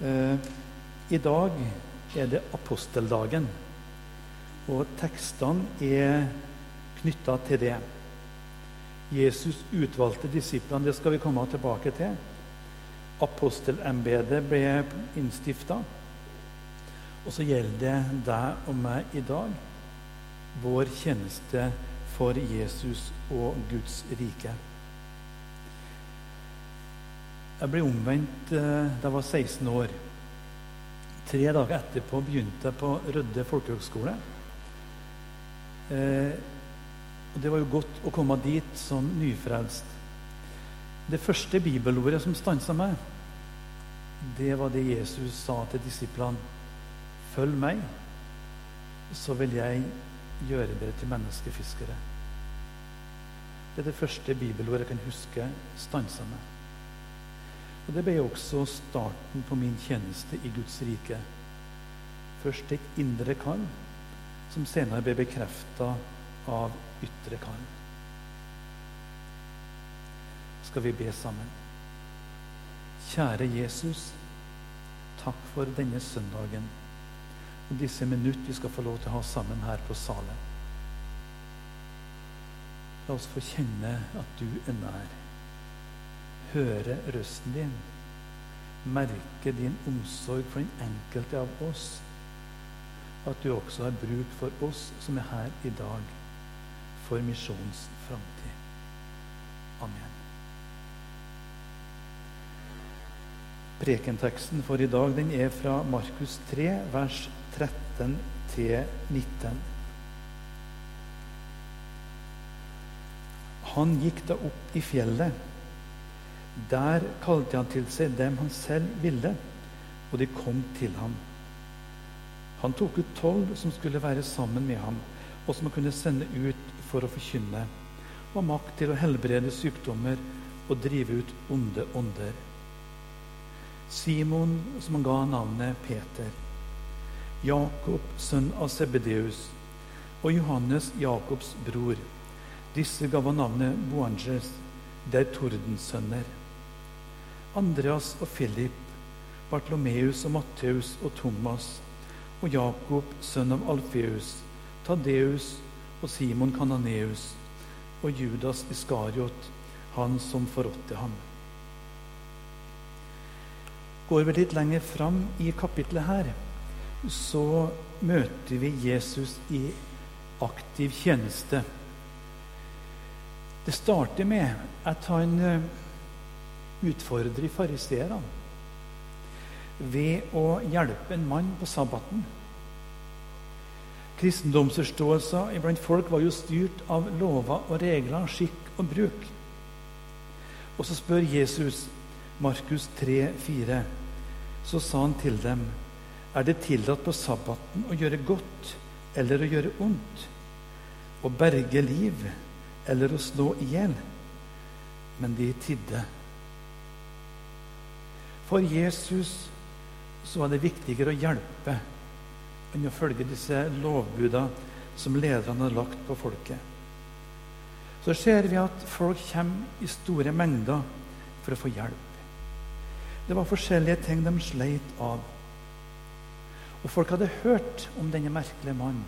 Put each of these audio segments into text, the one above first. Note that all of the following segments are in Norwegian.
Eh, I dag er det aposteldagen, og tekstene er knytta til det. Jesus utvalgte disiplene, det skal vi komme tilbake til. Apostelembetet ble innstifta. Og så gjelder det deg og meg i dag, vår tjeneste for Jesus og Guds rike. Jeg ble omvendt eh, da jeg var 16 år. Tre dager etterpå begynte jeg på Rødde folkehøgskole. Eh, Det var jo godt å komme dit som nyfrelst. Det første bibelordet som stansa meg, det var det Jesus sa til disiplene. Følg meg, så vil jeg gjøre dere til menneskefiskere. Det er det første bibelordet jeg kan huske stansa meg. Og Det ble også starten på min tjeneste i Guds rike. Først et indre kall, som senere ble bekrefta av ytre kall. Skal vi be sammen? Kjære Jesus, takk for denne søndagen og disse minutter vi skal få lov til å ha sammen her på salen. La oss få kjenne at du er nær høre røsten din, merke din omsorg for den enkelte av oss, at du også har bruk for oss som er her i dag, for misjonens framtid. Amen. Prekenteksten for i dag den er fra Markus 3, vers 13 19. Han gikk da opp i fjellet der kalte han til seg dem han selv ville, og de kom til ham. Han tok ut tolv som skulle være sammen med ham, og som han kunne sende ut for å forkynne, og ha makt til å helbrede sykdommer og drive ut onde ånder. Simon, som han ga navnet Peter. Jakob, sønn av Sebedeus, og Johannes, Jakobs bror. Disse ga han navnet Boanges, det er tordensønner. Andreas og Philip, Bartlomeus og Matteus og Thomas og Jakob, sønn av Alfeus, Tadeus og Simon Kananeus og Judas Iskariot, han som forrådte ham. Går vi litt lenger fram i kapitlet her, så møter vi Jesus i aktiv tjeneste. Det starter med at han utfordrer fariseerne ved å hjelpe en mann på sabbaten. Kristendomsforståelsen iblant folk var jo styrt av lover og regler, skikk og bruk. Og så spør Jesus, Markus 3, 4, så sa han til dem, er det tillatt på sabbaten å gjøre godt eller å gjøre ondt? Å berge liv eller å slå i hjel? Men de tidde. For Jesus så var det viktigere å hjelpe enn å følge disse lovbudene som lederne har lagt på folket. Så ser vi at folk kommer i store mengder for å få hjelp. Det var forskjellige ting de sleit av. Og folk hadde hørt om denne merkelige mannen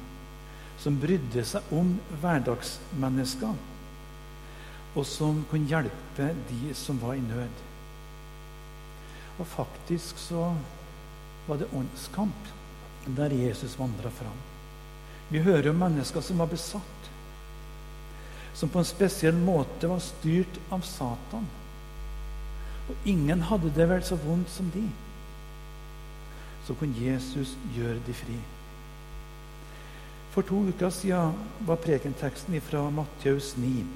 som brydde seg om hverdagsmennesker, og som kunne hjelpe de som var i nød. Og faktisk så var det åndskamp der Jesus vandra fram. Vi hører om mennesker som var besatt, som på en spesiell måte var styrt av Satan. Og ingen hadde det vel så vondt som de. Så kunne Jesus gjøre de fri. For to uker siden var prekenteksten fra Matteus 9.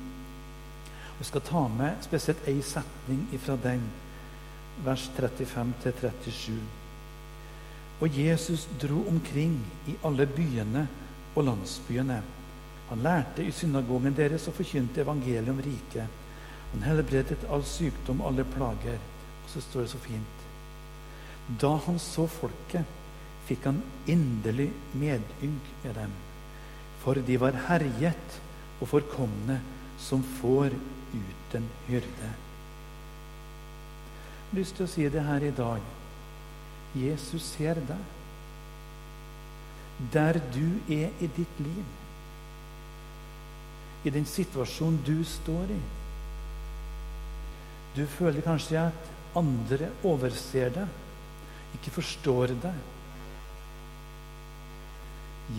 Vi skal ta med spesielt ei setning fra den vers 35-37. Og Jesus dro omkring i alle byene og landsbyene. Han lærte i synagogen deres og forkynte evangeliet om riket. Han helbredet all sykdom alle plager. Og så står det så fint. Da han så folket, fikk han inderlig medynk med dem. For de var herjet og forkomne som får uten hyrde lyst til å si det her i dag. Jesus ser deg. Der du er i ditt liv. I den situasjonen du står i. Du føler kanskje at andre overser deg, ikke forstår deg.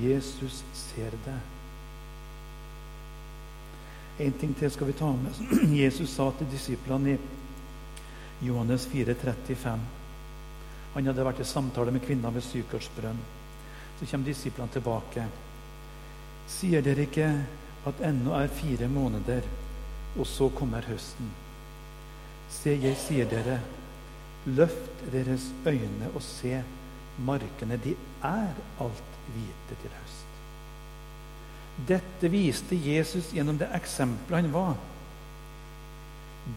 Jesus ser deg. En ting til skal vi ta med. Jesus sa til disiplene i Johannes 4, 35. Han hadde vært i samtale med kvinna ved Sykartsbrønn. Så kommer disiplene tilbake. Sier dere ikke at ennå er fire måneder, og så kommer høsten? Se, jeg sier dere, løft deres øyne og se, markene, de er alt hvite til høst. Dette viste Jesus gjennom det eksempelet han var.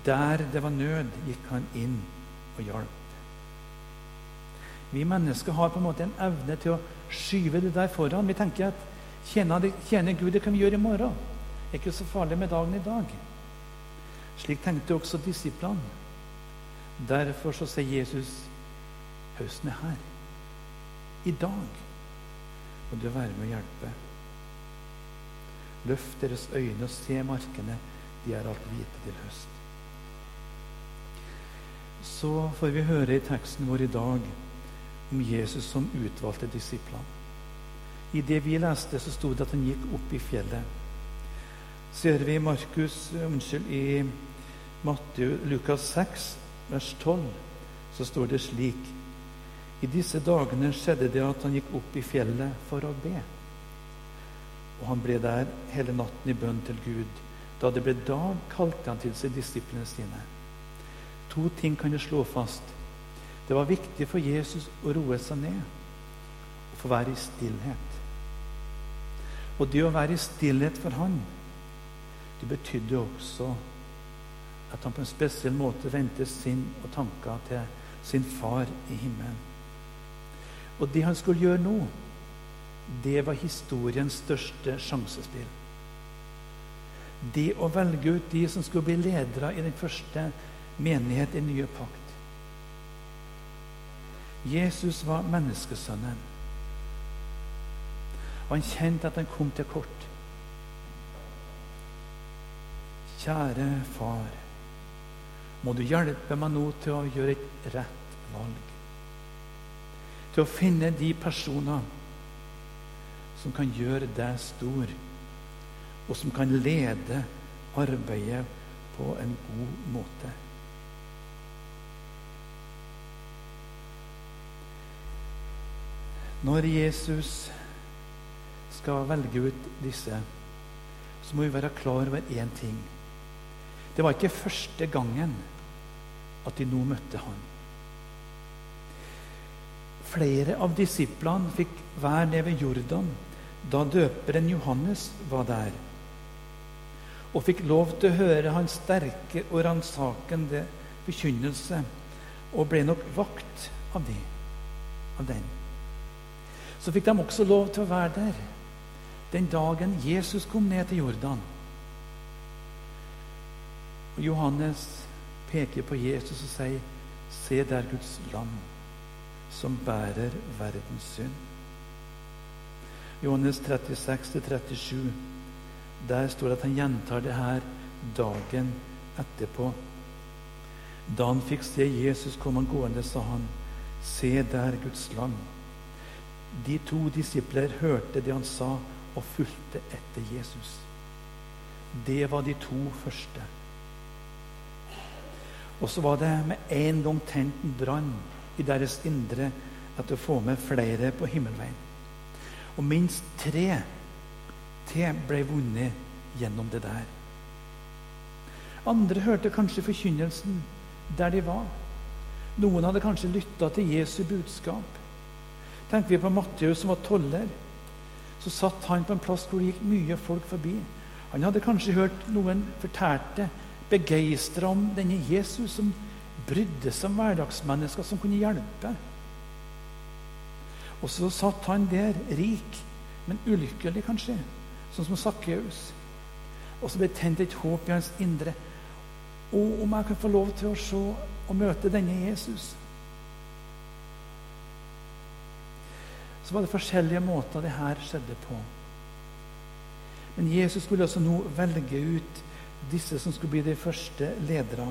Der det var nød, gikk han inn og hjalp. Vi mennesker har på en måte en evne til å skyve det der foran. Vi tenker at tjene Gud, det kan vi gjøre i morgen. Det er ikke så farlig med dagen i dag. Slik tenkte også disiplene. Derfor så sier Jesus høsten er her. I dag må du være med å hjelpe. Løft deres øyne og se markene. De er alt hvite til høst. Så får vi høre i teksten vår i dag om Jesus som utvalgte disiplene. I det vi leste, så sto det at han gikk opp i fjellet. Ser vi i Markus, unnskyld, i Matteo, Lukas 6, vers 12, så står det slik I disse dagene skjedde det at han gikk opp i fjellet for å be. Og han ble der hele natten i bønn til Gud. Da det ble dag, kalte han til seg disiplene sine. To ting kan du slå fast. Det var viktig for Jesus å roe seg ned og få være i stillhet. Og det å være i stillhet for han, det betydde også at han på en spesiell måte vendte sinn og tanker til sin far i himmelen. Og det han skulle gjøre nå, det var historiens største sjansespill. Det å velge ut de som skulle bli ledere i den første menighet i nye pakt. Jesus var menneskesønnen. Og han kjente at han kom til kort. Kjære far, må du hjelpe meg nå til å gjøre et rett valg. Til å finne de personer som kan gjøre deg stor, og som kan lede arbeidet på en god måte. Når Jesus skal velge ut disse, så må vi være klar over én ting. Det var ikke første gangen at de nå møtte han. Flere av disiplene fikk være nede ved Jordan da døperen Johannes var der, og fikk lov til å høre hans sterke og ransakende forkynnelse, og ble nok vakt av, de, av den så fikk de også lov til å være der den dagen Jesus kom ned til Jordan. Og Johannes peker på Jesus og sier, 'Se der Guds lam, som bærer verdens synd'. Johannes 36-37, der står det at han gjentar det her dagen etterpå. Da han fikk se Jesus komme gående, sa han, 'Se der Guds lam' De to disipler hørte det han sa, og fulgte etter Jesus. Det var de to første. Og så var det med en gang tent en brann i deres indre etter å få med flere på himmelveien. Og minst tre til ble vunnet gjennom det der. Andre hørte kanskje forkynnelsen der de var. Noen hadde kanskje lytta til Jesu budskap. Tenker vi på Matteus som var toller, så satt han på en plass hvor det gikk mye folk forbi. Han hadde kanskje hørt noen fortalte, begeistra om denne Jesus som brydde seg om hverdagsmennesker som kunne hjelpe. Og så satt han der, rik, men ulykkelig kanskje, sånn som Sakkeus. Og så ble tent et håp i hans indre. Og om jeg kan få lov til å se og møte denne Jesus? Så var det forskjellige måter det her skjedde på. Men Jesus skulle også nå velge ut disse som skulle bli de første ledere.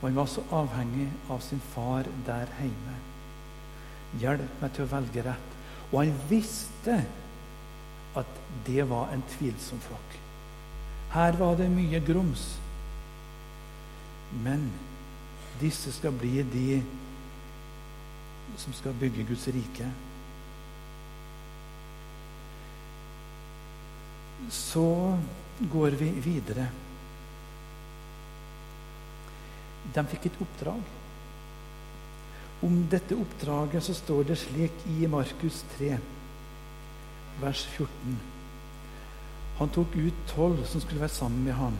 Og han var så avhengig av sin far der hjemme. Hjelp meg til å velge rett. Og han visste at det var en tvilsom flokk. Her var det mye grums. Men disse skal bli de som skal bygge Guds rike. Så går vi videre. De fikk et oppdrag. Om dette oppdraget så står det slik i Markus 3, vers 14. Han tok ut tolv som skulle være sammen med ham,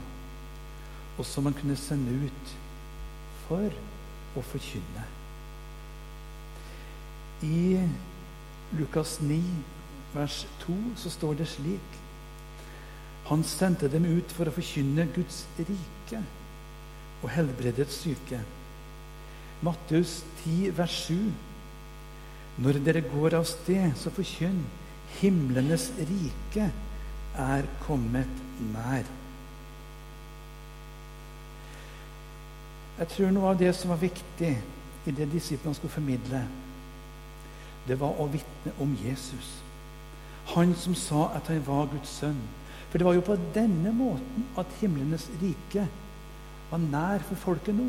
og som han kunne sende ut for å forkynne. I Lukas 9, vers 2, så står det slik Han sendte dem ut for å forkynne Guds rike og helbredet syke. Matteus 10, vers 7. Når dere går av sted, så forkynn himlenes rike er kommet nær. Jeg tror noe av det som var viktig i det disiplene skulle formidle, det var å vitne om Jesus. Han som sa at han var Guds sønn. For det var jo på denne måten at himlenes rike var nær for folket nå.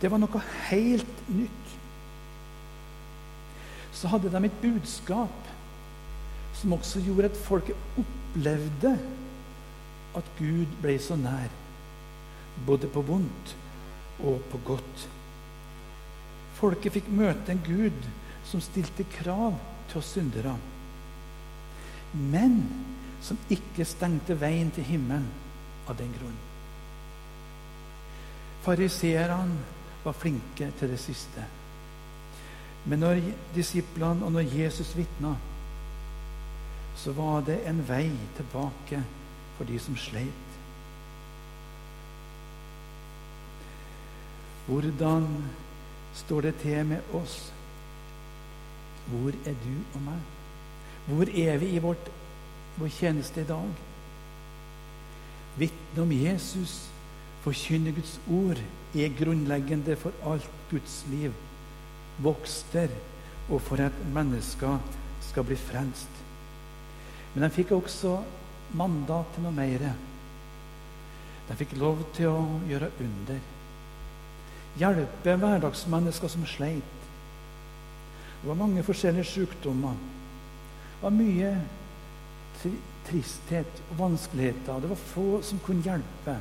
Det var noe helt nytt. Så hadde de et budskap som også gjorde at folket opplevde at Gud ble så nær, både på vondt og på godt. Folket fikk møte en Gud som stilte krav til oss syndere, men som ikke stengte veien til himmelen av den grunn. Fariseerne var flinke til det siste. Men når disiplene og når Jesus vitna, så var det en vei tilbake for de som sleit. Hvordan står det til med oss? Hvor er du og meg? Hvor er vi i vårt, vår tjeneste i dag? Vitne om Jesus, forkynne Guds ord, er grunnleggende for alt Guds liv. Vokster og for at mennesker skal bli frelst. Men de fikk også mandat til noe mer. De fikk lov til å gjøre under. Hjelpe hverdagsmennesker som sleit. Det var mange forskjellige sykdommer. Det var mye tristhet og vanskeligheter. Det var få som kunne hjelpe.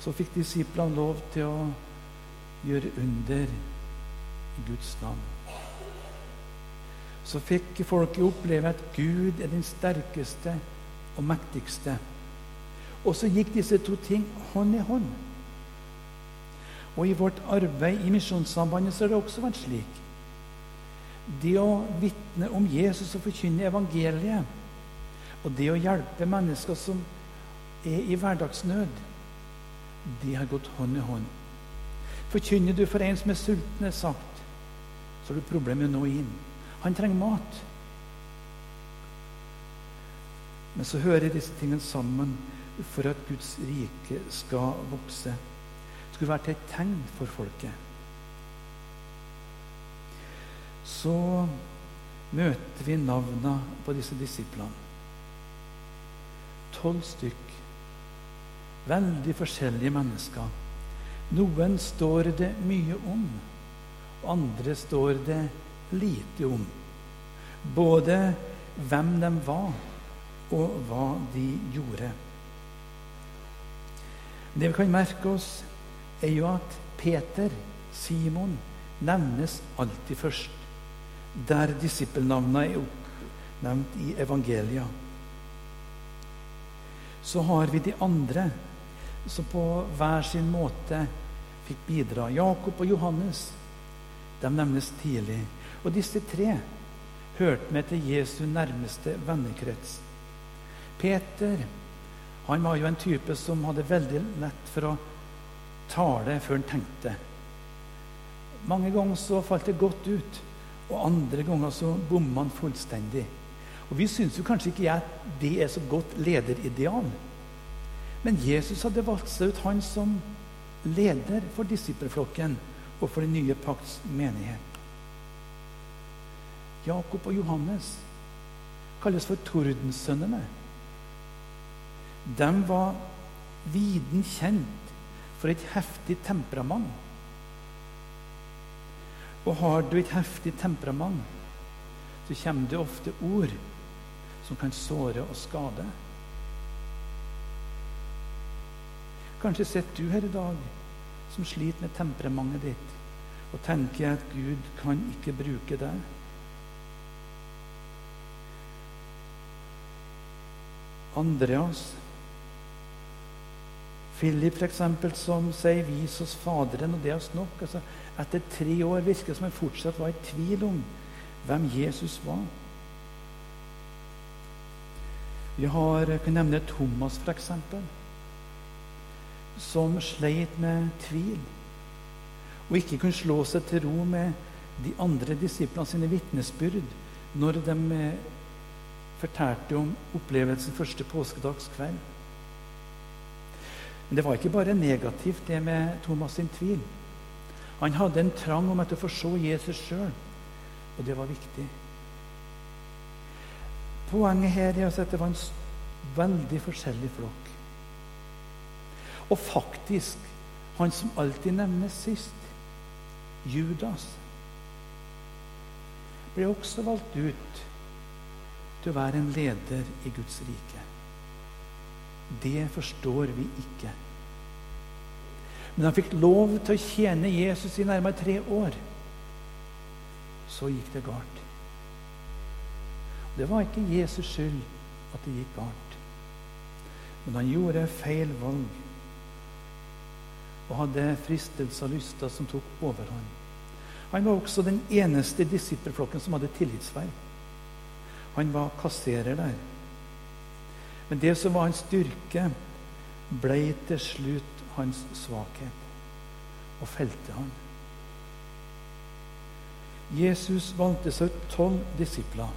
Så fikk disiplene lov til å gjøre under i Guds navn. Så fikk folket oppleve at Gud er den sterkeste og mektigste. Og så gikk disse to ting hånd i hånd. Og i vårt arbeid i Misjonssambandet så har det også vært slik. Det å vitne om Jesus og forkynne evangeliet, og det å hjelpe mennesker som er i hverdagsnød, det har gått hånd i hånd. Forkynner du for en som er sulten, er sagt, så har du problemer med å nå inn. Han trenger mat. Men så hører disse tingene sammen for at Guds rike skal vokse skulle være til et tegn for folket. Så møter vi navna på disse disiplene. Tolv stykk. Veldig forskjellige mennesker. Noen står det mye om, og andre står det lite om. Både hvem de var, og hva de gjorde. Det vi kan merke oss, er jo at Peter, Simon, nevnes alltid først. Der disippelnavna er oppnevnt i evangelia. Så har vi de andre som på hver sin måte fikk bidra. Jakob og Johannes. De nevnes tidlig. Og disse tre hørte med til Jesu nærmeste vennekrets. Peter han var jo en type som hadde veldig lett for å tale før han tenkte. Mange ganger så falt det godt ut, og andre ganger så bommer man fullstendig. Og Vi syns kanskje ikke at det er så godt lederideal. Men Jesus hadde valgt seg ut han som leder for disippelflokken og for den nye pakts menighet. Jakob og Johannes kalles for tordensønnene. De var viden kjent for et heftig temperament. Og har du et heftig temperament, så kommer det ofte ord som kan såre og skade. Kanskje sitter du her i dag som sliter med temperamentet ditt, og tenker at Gud kan ikke bruke deg. Andreas Philip, f.eks., som sier 'vis oss Faderen', og det er oss nok. Altså, etter tre år virker det som han fortsatt var i tvil om hvem Jesus var. Vi har, jeg kan nevne Thomas, f.eks., som sleit med tvil. Og ikke kunne slå seg til ro med de andre disiplene sine vitnesbyrd når de eh, fortalte om opplevelsen første påskedagskveld. Men det var ikke bare negativt, det med Thomas sin tvil. Han hadde en trang om å få se Jesus sjøl, og det var viktig. Poenget her er at det var en veldig forskjellig flokk. Og faktisk, han som alltid nevnes sist, Judas, ble også valgt ut til å være en leder i Guds rike. Det forstår vi ikke. Men han fikk lov til å tjene Jesus i nærmere tre år. Så gikk det galt. Det var ikke Jesus skyld at det gikk galt. Men han gjorde feil valg og hadde fristelser og lyster som tok overhånd. Han var også den eneste disippelflokken som hadde tillitsverv. Han var kasserer der. Men det som var hans styrke, ble til slutt hans svakhet og felte han. Jesus valgte seg tolv disipler.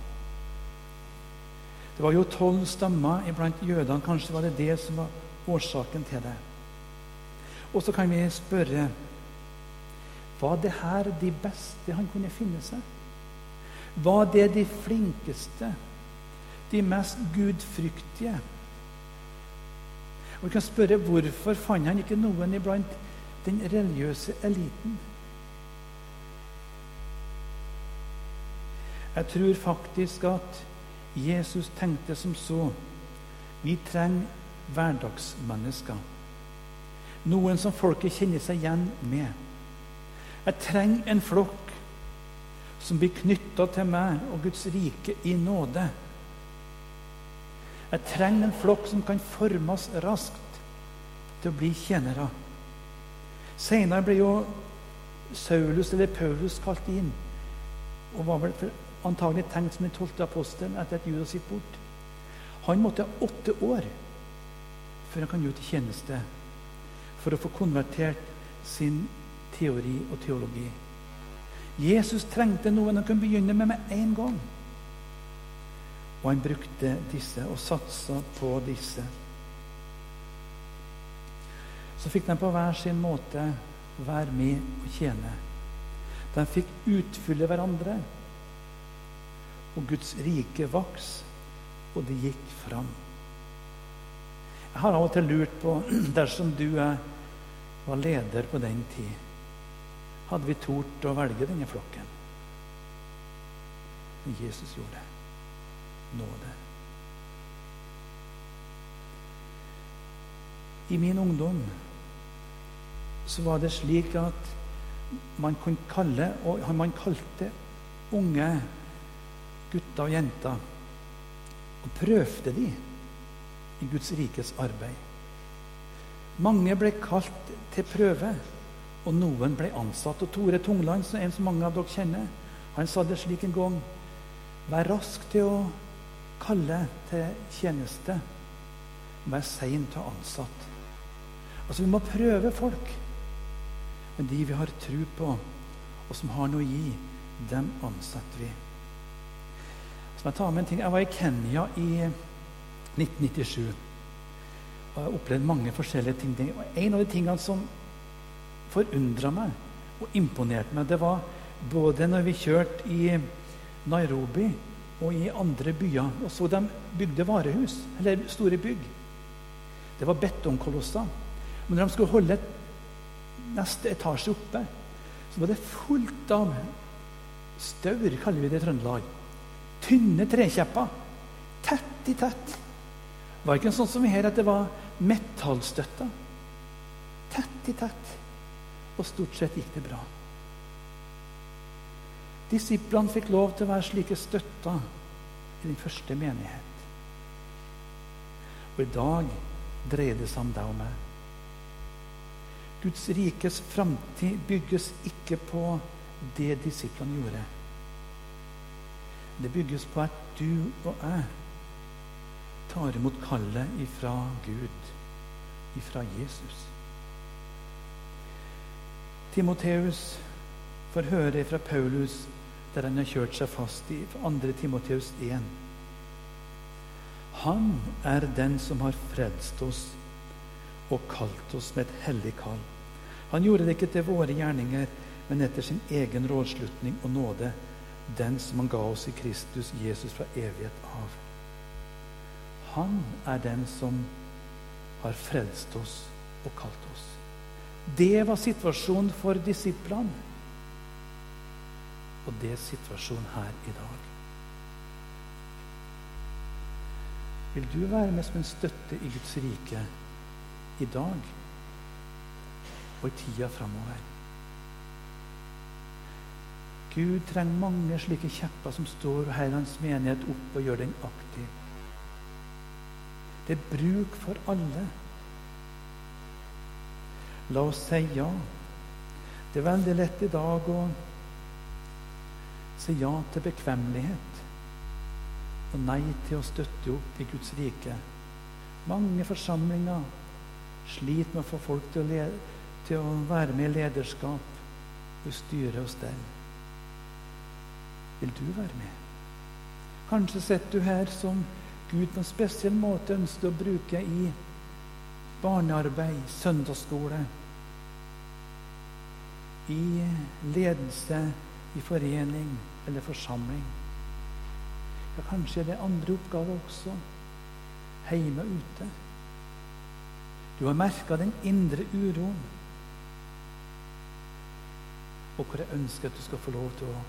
Det var jo tolv stammer iblant jødene. Kanskje var det det som var årsaken til det. Og så kan vi spørre var det her de beste han kunne finne seg? Var det de flinkeste? De mest gudfryktige? Og Vi kan spørre hvorfor fant han ikke noen iblant den religiøse eliten? Jeg tror faktisk at Jesus tenkte som så. Vi trenger hverdagsmennesker. Noen som folket kjenner seg igjen med. Jeg trenger en flokk som blir knytta til meg og Guds rike i nåde. Jeg trenger en flokk som kan formes raskt til å bli tjenere. Senere ble jo Saulus eller Paulus kalt inn og var vel antagelig tenkt som den tolvte apostelen etter at Judas gikk bort. Han måtte ha åtte år før han kan gjøre til tjeneste for å få konvertert sin teori og teologi. Jesus trengte noen han kunne begynne med med en gang. Og han brukte disse og satsa på disse. Så fikk de på hver sin måte være med og tjene. De fikk utfylle hverandre. Og Guds rike vaks, og det gikk fram. Jeg har av og til lurt på, dersom du var leder på den tid, hadde vi tort å velge denne flokken? Men Jesus gjorde det. Nåde. I min ungdom så var det slik at man kunne kalle, og man kalte unge gutter og jenter. Og prøvde de i Guds rikes arbeid. Mange ble kalt til prøve, og noen ble ansatt. Og Tore Tungland, en som mange av dere kjenner, han sa det slik en gang Vær rask til å kalle til tjeneste. være sein til ansatt. Altså, Vi må prøve folk. Men de vi har tro på, og som har noe å gi, dem ansetter vi. Så må jeg ta med en ting. Jeg var i Kenya i 1997. Og jeg opplevde mange forskjellige ting. En av de tingene som forundra meg og imponerte meg, det var både når vi kjørte i Nairobi og i andre byer og så de bygde varehus, eller store bygg. Det var betongkolosser. Men når de skulle holde neste etasje oppe, så var det fullt av staur, kaller vi det i Trøndelag. Tynne trekjepper. Tett i tett. Det var ikke sånn som her, at det var metallstøtter. Tett i tett. Og stort sett gikk det bra. Disiplene fikk lov til å være slike støtter i den første menighet. Og i dag dreier det seg om deg og meg. Guds rikes framtid bygges ikke på det disiplene gjorde. Det bygges på at du og jeg tar imot kallet ifra Gud, ifra Jesus. Timoteus får høre fra Paulus der han har kjørt seg fast i 2. Timoteus 1. Han er den som har frelst oss og kalt oss med et hellig kall. Han gjorde det ikke til våre gjerninger, men etter sin egen rådslutning og nåde, den som han ga oss i Kristus Jesus fra evighet av. Han er den som har frelst oss og kalt oss. Det var situasjonen for disiplene. Og det er situasjonen her i dag. Vil du være med som en støtte i Guds rike i dag og i tida framover? Gud trenger mange slike kjepper som står og heier hans menighet opp og gjør den aktiv. Det er bruk for alle. La oss si ja. Det er veldig lett i dag å Si ja til bekvemmelighet og nei til å støtte opp i Guds rike. Mange forsamlinger sliter med å få folk til å, til å være med i lederskap og styre og stelle. Vil du være med? Kanskje sitter du her som Gud på en spesiell måte ønsker å bruke i barnearbeid, søndagsskole, i ledelse i forening eller forsamling. Ja, kanskje er det andre oppgaver også, hjemme og ute. Du har merka den indre uroen. Og hvor jeg ønsker at du skal få lov til å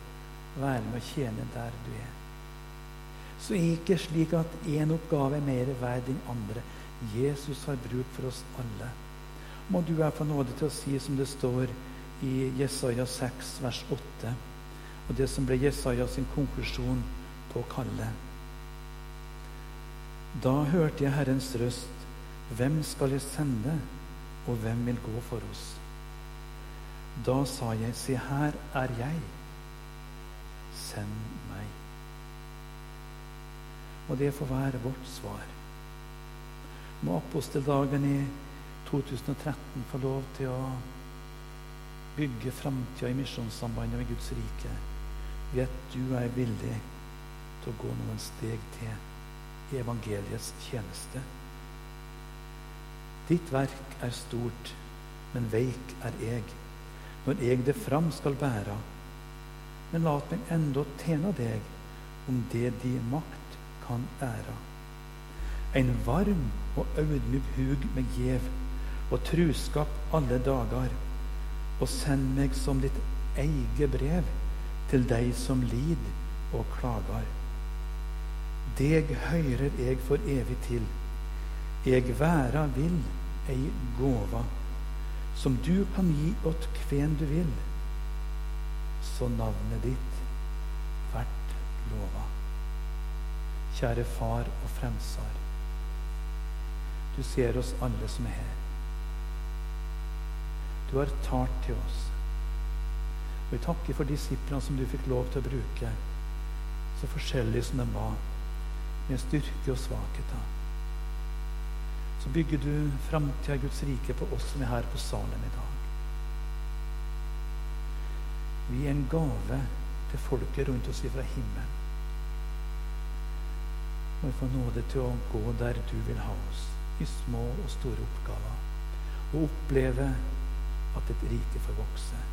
være med og tjene der du er. Så er ikke slik at én oppgave er mer verd enn andre. Jesus har bruk for oss alle. Må du være få nåde til å si som det står i Jesaja 6, vers 8 og det som ble Jesaja sin konklusjon på kallet. Da hørte jeg Herrens røst. Hvem skal jeg sende, og hvem vil gå for oss? Da sa jeg, se her er jeg. Send meg. Og det får være vårt svar. Må aposteldagen i 2013 få lov til å bygge framtida i Misjonssambandet med Guds rike ved at du er villig til å gå noen steg til i evangeliets tjeneste. Ditt verk er stort, men veik er jeg, når jeg det fram skal bæra. Men lat meg enda tjene deg, om det di makt kan æra. En varm og audmjuk hug meg gjev og truskap alle dager, og send meg som ditt eige brev til deg som lid og klager. Deg høyrer eg for evig til. Eg væra vil ei gåva, som du kan gi åt kven du vil, så navnet ditt vert lova. Kjære Far og Fremsar. Du ser oss alle som er her. Du har talt til oss. Og vi takker for disiplene som du fikk lov til å bruke, så forskjellige som de var, med styrke og svakheter. Så bygger du framtida i Guds rike på oss som er her på Salem i dag. Vi er en gave til folket rundt oss fra himmelen. Må vi få nåde til å gå der du vil ha oss, i små og store oppgaver, og oppleve at et rike får vokse.